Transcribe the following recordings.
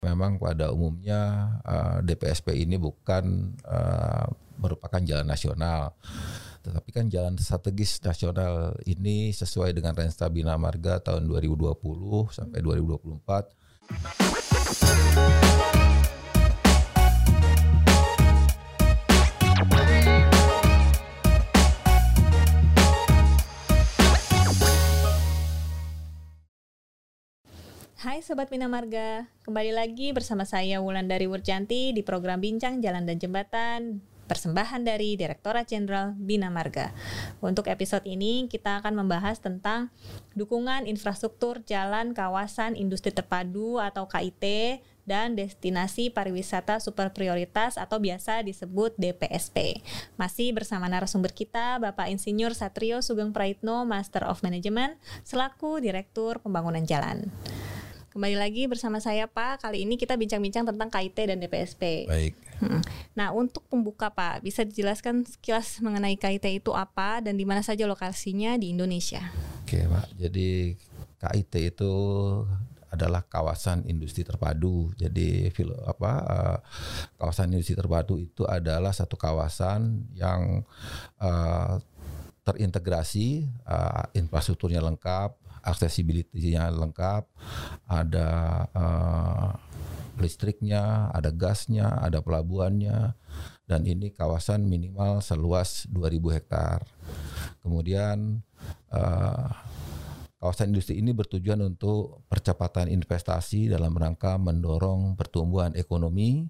Memang pada umumnya uh, DPSP ini bukan uh, merupakan jalan nasional. Tetapi kan jalan strategis nasional ini sesuai dengan Rensta Bina Marga tahun 2020 sampai 2024. Hai Sobat Mina Marga, kembali lagi bersama saya Wulan dari Wurjanti di program Bincang Jalan dan Jembatan persembahan dari Direktorat Jenderal Bina Marga. Untuk episode ini kita akan membahas tentang dukungan infrastruktur jalan kawasan industri terpadu atau KIT dan destinasi pariwisata super prioritas atau biasa disebut DPSP. Masih bersama narasumber kita Bapak Insinyur Satrio Sugeng Praitno, Master of Management selaku Direktur Pembangunan Jalan. Kembali lagi bersama saya Pak. Kali ini kita bincang-bincang tentang KIT dan DPSP. Baik. Hmm. Nah, untuk pembuka Pak, bisa dijelaskan sekilas mengenai KIT itu apa dan di mana saja lokasinya di Indonesia? Oke, Pak. Jadi KIT itu adalah kawasan industri terpadu. Jadi apa uh, kawasan industri terpadu itu adalah satu kawasan yang uh, terintegrasi, uh, infrastrukturnya lengkap, aksesibilitinya lengkap, ada uh, listriknya, ada gasnya, ada pelabuhannya, dan ini kawasan minimal seluas 2.000 hektar. Kemudian uh, kawasan industri ini bertujuan untuk percepatan investasi dalam rangka mendorong pertumbuhan ekonomi,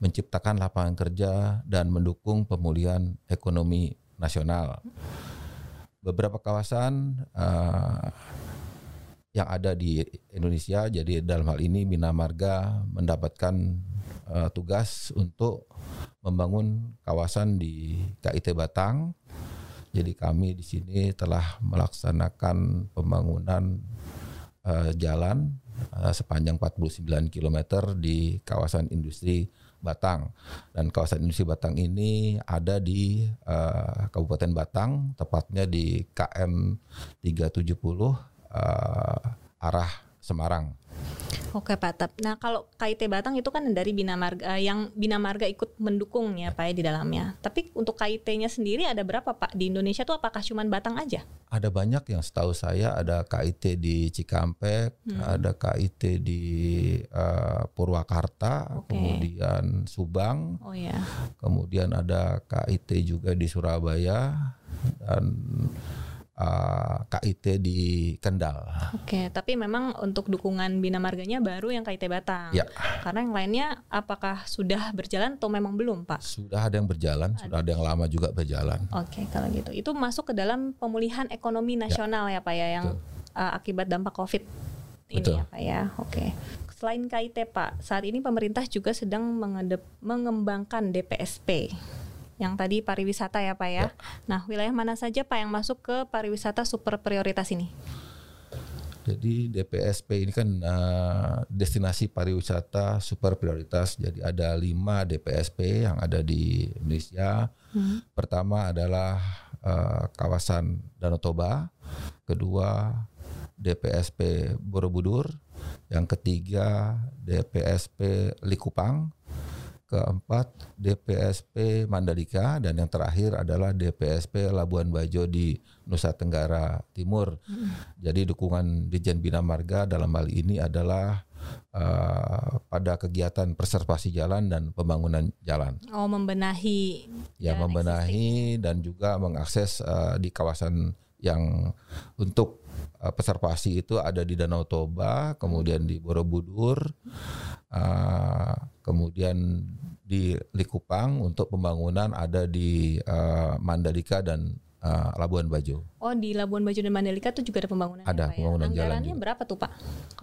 menciptakan lapangan kerja, dan mendukung pemulihan ekonomi nasional. Beberapa kawasan uh, yang ada di Indonesia. Jadi dalam hal ini Bina Marga mendapatkan uh, tugas untuk membangun kawasan di KIT Batang. Jadi kami di sini telah melaksanakan pembangunan uh, jalan uh, sepanjang 49 km di kawasan industri Batang dan kawasan industri Batang ini ada di uh, Kabupaten Batang tepatnya di KM 370 uh, arah Semarang. Oke Pak Nah kalau KIT Batang itu kan dari Bina Marga yang Bina Marga ikut mendukung ya Pak ya di dalamnya. Tapi untuk KIT-nya sendiri ada berapa Pak di Indonesia tuh apakah cuma Batang aja? Ada banyak yang setahu saya ada KIT di Cikampek, hmm. ada KIT di uh, Purwakarta, okay. kemudian Subang, oh, ya. kemudian ada KIT juga di Surabaya dan uh, eh, KIT di Kendal. Oke, tapi memang untuk dukungan Bina Marganya baru yang KIT Batang. Ya. Karena yang lainnya apakah sudah berjalan atau memang belum, Pak? Sudah ada yang berjalan, ada. sudah ada yang lama juga berjalan. Oke, kalau gitu. Itu masuk ke dalam pemulihan ekonomi ya. nasional ya, ya Pak ya yang uh, akibat dampak Covid ini Betul. ya Pak ya. Oke. Selain KIT Pak, saat ini pemerintah juga sedang mengembangkan DPSP yang tadi pariwisata ya Pak ya. ya. Nah, wilayah mana saja Pak yang masuk ke pariwisata super prioritas ini? Jadi DPSP ini kan uh, destinasi pariwisata super prioritas. Jadi ada lima DPSP yang ada di Indonesia. Hmm. Pertama adalah uh, kawasan Danau Toba, kedua DPSP Borobudur, yang ketiga DPSP Likupang, keempat DPSP Mandalika dan yang terakhir adalah DPSP Labuan Bajo di Nusa Tenggara Timur. Hmm. Jadi dukungan Dijen Bina Marga dalam hal ini adalah uh, pada kegiatan preservasi jalan dan pembangunan jalan. Oh, membenahi. Ya, membenahi existing. dan juga mengakses uh, di kawasan yang untuk uh, preservasi itu ada di Danau Toba, kemudian di Borobudur, uh, kemudian di Likupang untuk pembangunan ada di uh, Mandalika dan uh, Labuan Bajo. Oh di Labuan Bajo dan Mandalika itu juga ada pembangunan. Ada ya, pembangunan ya? jalan. Anggarannya berapa tuh Pak?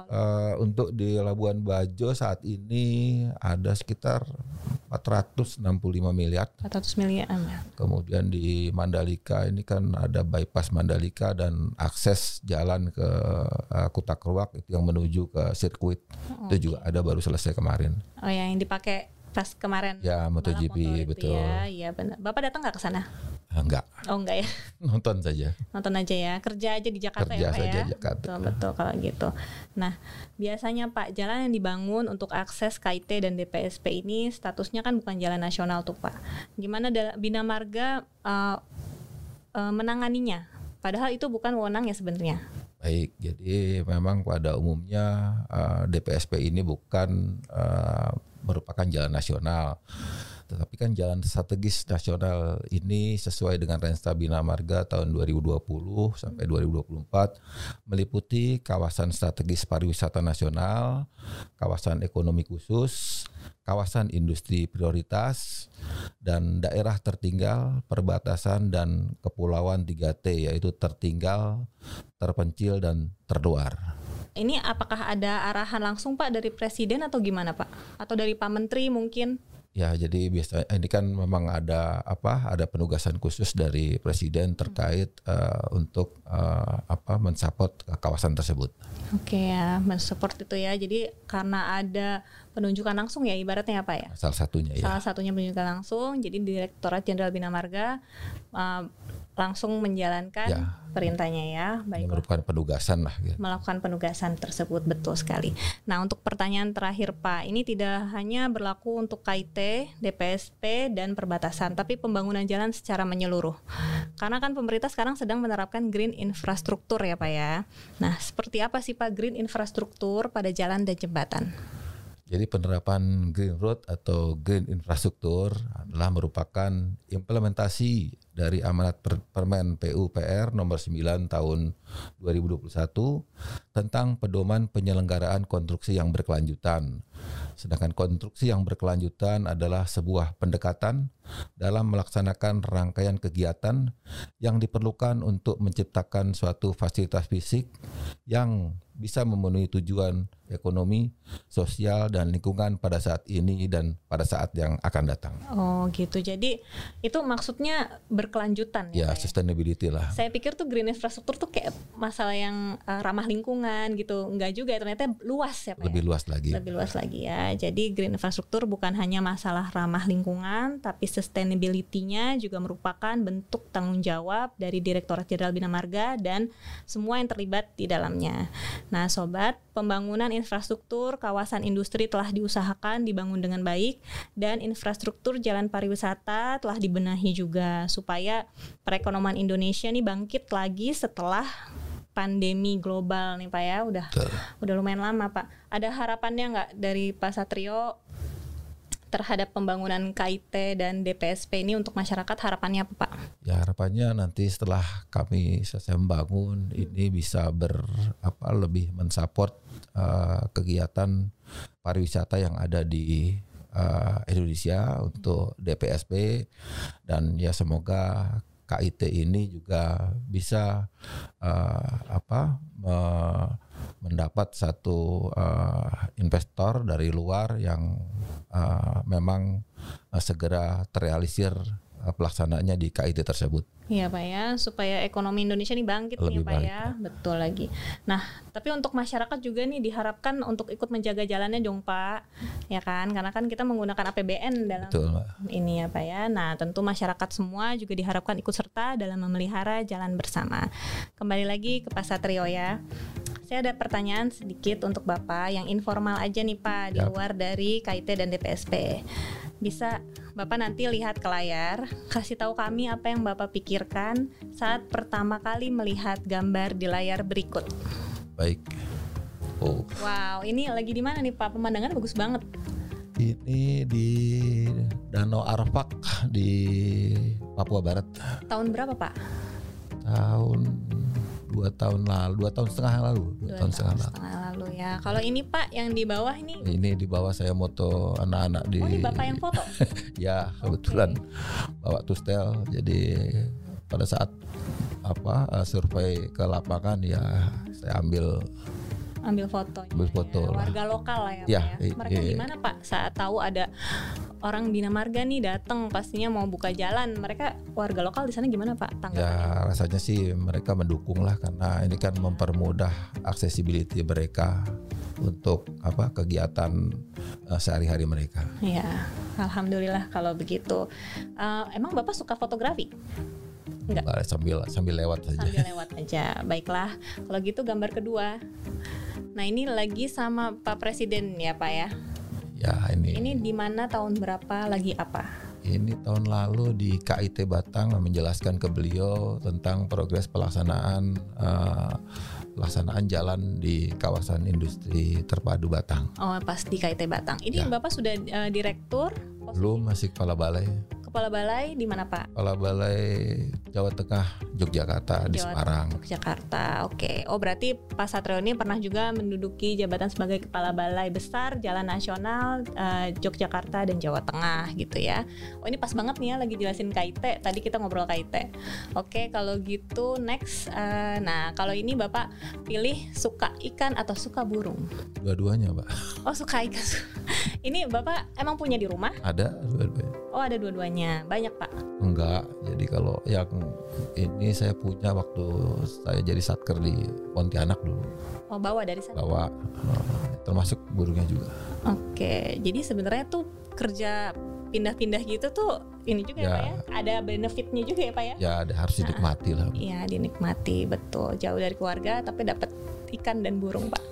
Uh, untuk di Labuan Bajo saat ini ada sekitar 465 miliar. 400 miliar. Ya. Kemudian di Mandalika ini kan ada bypass Mandalika dan akses jalan ke uh, Kutakruak itu yang menuju ke sirkuit oh, itu juga ada baru selesai kemarin. Oh ya yang dipakai pas kemarin ya MotoGP betul ya iya benar bapak datang nggak ke sana Enggak, Oh enggak ya, nonton saja. nonton aja ya. Kerja aja di Jakarta Kerja ya Pak saja ya. Jakarta. Betul, betul kalau gitu. Nah, biasanya Pak, jalan yang dibangun untuk akses KIT dan DPSP ini statusnya kan bukan jalan nasional tuh Pak. Gimana Bina Marga uh, uh, menanganinya? Padahal itu bukan wewenang ya sebenarnya. Baik, jadi memang pada umumnya eh, DPSP ini bukan eh, merupakan jalan nasional. Tetapi kan jalan strategis nasional ini sesuai dengan Rensta Bina Marga tahun 2020 sampai 2024 meliputi kawasan strategis pariwisata nasional, kawasan ekonomi khusus, kawasan industri prioritas, dan daerah tertinggal, perbatasan dan kepulauan 3T yaitu tertinggal, terpencil dan terluar. Ini apakah ada arahan langsung Pak dari Presiden atau gimana Pak? Atau dari Pak Menteri mungkin? Ya, jadi biasa ini kan memang ada apa? Ada penugasan khusus dari presiden terkait eh, untuk eh, apa? mensupport kawasan tersebut. Oke ya, mensupport itu ya. Jadi karena ada penunjukan langsung ya ibaratnya apa ya? Salah satunya ya. Salah satunya penunjukan langsung. Jadi Direktorat Jenderal Bina Marga uh, langsung menjalankan Ya. perintahnya ya. Baiklah. Merupakan penugasan lah gitu. melakukan penugasan tersebut betul sekali. Nah, untuk pertanyaan terakhir Pak, ini tidak hanya berlaku untuk KIT, DPSP dan perbatasan, tapi pembangunan jalan secara menyeluruh. Karena kan pemerintah sekarang sedang menerapkan green infrastruktur ya Pak ya. Nah, seperti apa sih Pak green infrastruktur pada jalan dan jembatan? Jadi penerapan green road atau green infrastruktur adalah merupakan implementasi dari amanat per- Permen PUPR nomor 9 tahun 2021 tentang pedoman penyelenggaraan konstruksi yang berkelanjutan. Sedangkan konstruksi yang berkelanjutan adalah sebuah pendekatan dalam melaksanakan rangkaian kegiatan yang diperlukan untuk menciptakan suatu fasilitas fisik yang bisa memenuhi tujuan ekonomi, sosial, dan lingkungan pada saat ini dan pada saat yang akan datang. Oh, gitu. Jadi itu maksudnya berkelanjutan Ya, ya. Ya? sustainability lah. Saya pikir tuh green infrastruktur tuh kayak masalah yang uh, ramah lingkungan gitu. Enggak juga ya, ternyata luas ya Pak. ya? Lebih luas lagi. lebih luas lagi ya. Jadi green infrastruktur bukan hanya masalah ramah lingkungan, tapi sustainability-nya juga merupakan bentuk tanggung jawab dari Direktorat Jenderal Bina Marga dan semua yang terlibat di dalamnya. Nah, sobat, pembangunan infrastruktur kawasan industri telah diusahakan dibangun dengan baik dan infrastruktur jalan pariwisata telah dibenahi juga supaya perekonomian Indonesia nih bangkit lagi setelah pandemi global nih Pak ya udah Betul. udah lumayan lama Pak. Ada harapannya nggak dari Pak Satrio terhadap pembangunan KIT dan DPSP ini untuk masyarakat harapannya apa Pak? Ya harapannya nanti setelah kami selesai membangun ini bisa ber apa lebih mensupport uh, kegiatan pariwisata yang ada di uh, Indonesia untuk DPSP dan ya semoga KIT ini juga bisa uh, apa me- mendapat satu uh, investor dari luar yang uh, memang uh, segera terrealisir uh, pelaksanaannya di KIT tersebut. Iya Pak ya, supaya ekonomi Indonesia nih bangkit nih Lebih Pak baik, ya, betul lagi. Nah, tapi untuk masyarakat juga nih diharapkan untuk ikut menjaga jalannya dong Pak, ya kan? Karena kan kita menggunakan APBN dalam Betul, ini ya Pak ya. Nah, tentu masyarakat semua juga diharapkan ikut serta dalam memelihara jalan bersama. Kembali lagi ke Pak Satrio ya. Saya ada pertanyaan sedikit untuk Bapak yang informal aja nih Pak, di luar dari KIT dan DPSP. Bisa Bapak nanti lihat ke layar, kasih tahu kami apa yang Bapak pikirkan saat pertama kali melihat gambar di layar berikut. Baik. Oh, Wow, ini lagi di mana nih Pak? Pemandangan bagus banget. ini di Danau Arfak di Papua Barat Tahun berapa Pak? tahun dua tahun lalu, dua tahun setengah yang lalu, dua, Dua tahun setengah lalu. setengah lalu ya. Kalau ini Pak yang di bawah ini, Ini di bawah saya moto anak-anak di oh ini Bapak yang foto. ya kebetulan bawa tustel jadi pada saat apa eh, survei ke lapangan ya saya ambil ambil foto Ambil foto lah. warga lokal lah ya, Ya, Pak ya. mereka i- gimana Pak? Saat tahu ada orang Bina Marga nih datang pastinya mau buka jalan. Mereka warga lokal di sana gimana Pak? Tanggapannya? Ya rasanya sih mereka mendukung lah karena ini kan mempermudah accessibility mereka untuk apa kegiatan eh, sehari-hari mereka. Ya alhamdulillah kalau begitu. Eh, emang Bapak suka fotografi Enggak. Sambil sambil lewat saja. Sambil lewat aja. Baiklah. Kalau gitu gambar kedua. Nah, ini lagi sama Pak Presiden ya, Pak ya. Ya ini. Ini di mana tahun berapa lagi apa? Ini tahun lalu di KIT Batang menjelaskan ke beliau tentang progres pelaksanaan uh, pelaksanaan jalan di kawasan industri terpadu Batang. Oh, pas di KIT Batang. Ini Ya. Bapak sudah eh, direktur Belum masih kepala balai. Kepala balai di mana, Pak? Kepala balai Jawa Tengah Yogyakarta di Jawa- Semarang. Jakarta. Oke. Oh, berarti Pak Satrio ini pernah juga menduduki jabatan sebagai kepala balai besar Jalan Nasional eh, Yogyakarta dan Jawa Tengah gitu ya. Oh, ini pas banget nih ya lagi jelasin KIT. Tadi kita ngobrol KIT. Oke, kalau gitu next eh, nah, kalau ini Bapak pilih suka ikan atau suka burung? Dua-duanya, Pak. Oh, suka ikan. Ini Bapak emang punya di rumah? Ada dua-duanya. Oh, ada dua-duanya. Banyak, Pak. Enggak. Jadi kalau yang ini saya punya waktu saya jadi satker di Pontianak dulu. Oh, bawa dari sana. Bawa termasuk burungnya juga. Oke, jadi sebenarnya tuh kerja pindah-pindah gitu tuh ini juga ya, Ya. Pak ya. Ada benefitnya juga ya Pak ya. Ya ada harus dinikmati lah. Iya, dinikmati betul. Jauh dari keluarga tapi dapat ikan dan burung, Pak.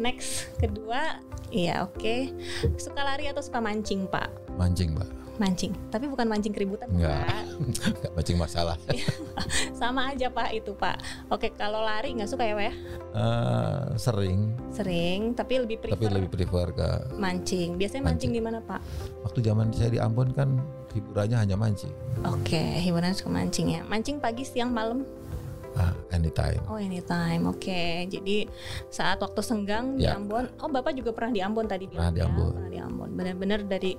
Next, kedua, iya oke. Suka lari atau suka mancing, Pak? Mancing, Pak. Mancing, tapi bukan mancing keributan, Enggak. Pak. Enggak mancing masalah. Sama aja, Pak, itu, Pak. Oke, kalau lari nggak suka ya, Pak ya? Eh, sering, Sering, tapi lebih prefer tapi lebih prefer ke mancing. Biasanya mancing, Mancing. di mana, Pak? waktu zaman saya di Ambon kan hiburannya hanya mancing. Oke, hiburan suka mancing ya. Mancing pagi, siang, malam. Ah, anytime. Oh anytime, oke. Jadi saat waktu senggang di Ya. Ambon, oh bapak juga pernah di Ambon tadi Pernah di ya? Ambon. Pernah di Ambon. Benar-benar dari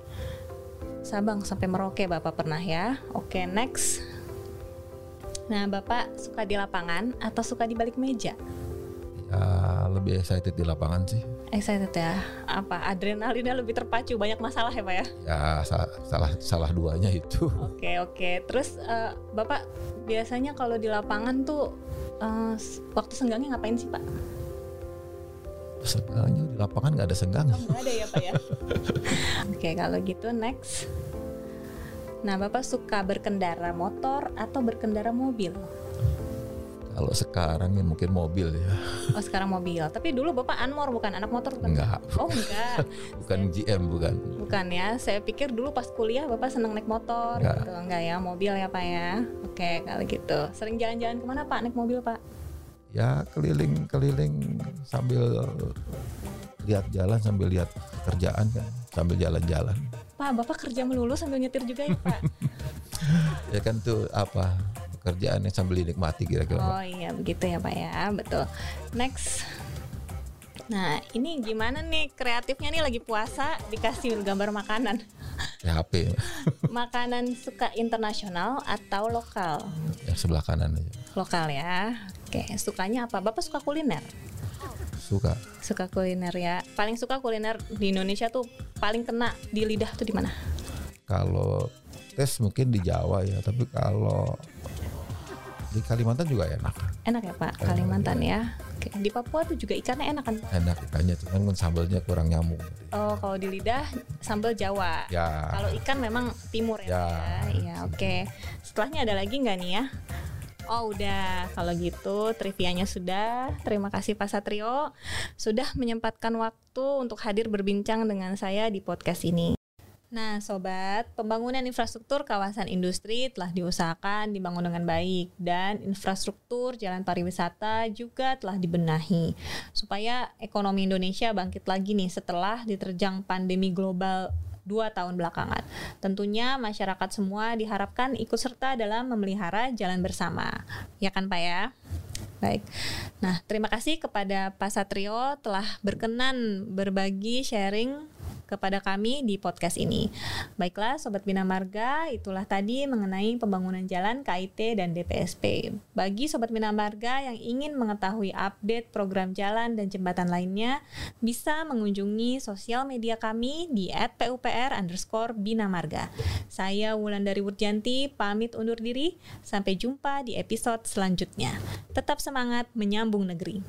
Sabang sampai Merauke bapak pernah ya. Oke next. Nah bapak suka di lapangan atau suka di balik meja? Ya lebih excited di lapangan sih. Excited ya? Apa adrenalinnya lebih terpacu? Banyak masalah ya pak ya? Ya sa- salah salah duanya itu. Oke oke. Terus eh, bapak biasanya kalau di lapangan tuh eh, waktu senggangnya ngapain sih pak? Senggangnya di lapangan nggak ada senggangnya. Nggak ada ya Pak ya? Oke kalau gitu next Nah Bapak suka berkendara motor atau berkendara mobil? Kalau sekarang ya mungkin mobil ya. Oh sekarang mobil Tapi dulu Bapak Anmor bukan anak motor bukan? Enggak. Oh enggak Bukan GM bukan. Bukan ya Saya pikir dulu pas kuliah Bapak seneng naik motor Enggak. gitu Enggak ya mobil ya Pak ya Oke kalau gitu Sering jalan-jalan ke mana Pak naik mobil Pak? Ya keliling-keliling sambil lihat jalan sambil lihat kerjaan kan sambil jalan-jalan. Pak Bapak kerja melulu sambil nyetir juga ya Pak? Ya kan tuh apa kerjaannya sambil dinikmati kira-kira. Pak. Oh iya begitu ya Pak ya, betul. Next. Nah ini gimana nih kreatifnya nih lagi puasa dikasih gambar makanan. Ya HP Makanan suka internasional atau lokal? yang sebelah kanan aja. Lokal ya. Oke, sukanya apa? Bapak suka kuliner? Suka. Suka kuliner ya. Paling suka kuliner di Indonesia tuh paling kena di lidah tuh di mana? Kalau tes mungkin di Jawa ya, tapi kalau di Kalimantan juga enak. Enak ya Pak, Kalimantan ya. Oke, di Papua tuh juga ikannya enak kan? Enak ikannya, cuman kan sambalnya kurang nyamuk. Oh, kalau di lidah sambal Jawa. Ya. Kalau ikan memang timur ya. Ya. Ya? Iya, oke. Setelahnya ada lagi nggak nih ya? Oh udah, kalau gitu trivianya sudah. Terima kasih Pak Satrio sudah menyempatkan waktu untuk hadir berbincang dengan saya di podcast ini. Nah, sobat, pembangunan infrastruktur kawasan industri telah diusahakan dibangun dengan baik dan infrastruktur jalan pariwisata juga telah dibenahi supaya ekonomi Indonesia bangkit lagi nih setelah diterjang pandemi global dua tahun belakangan. Tentunya masyarakat semua diharapkan ikut serta dalam memelihara jalan bersama. Ya kan Pak ya? Baik. Nah, terima kasih kepada Pak Satrio telah berkenan berbagi sharing kepada kami di podcast ini. Baiklah Sobat Bina Marga, itulah tadi mengenai pembangunan jalan KIT dan DPSP. Bagi Sobat Bina Marga yang ingin mengetahui update program jalan dan jembatan lainnya, bisa mengunjungi sosial media kami di @pupr underscore Bina Marga. Saya Wulandari Wurjanti, pamit undur diri. Sampai jumpa di episode selanjutnya. Tetap semangat menyambung negeri.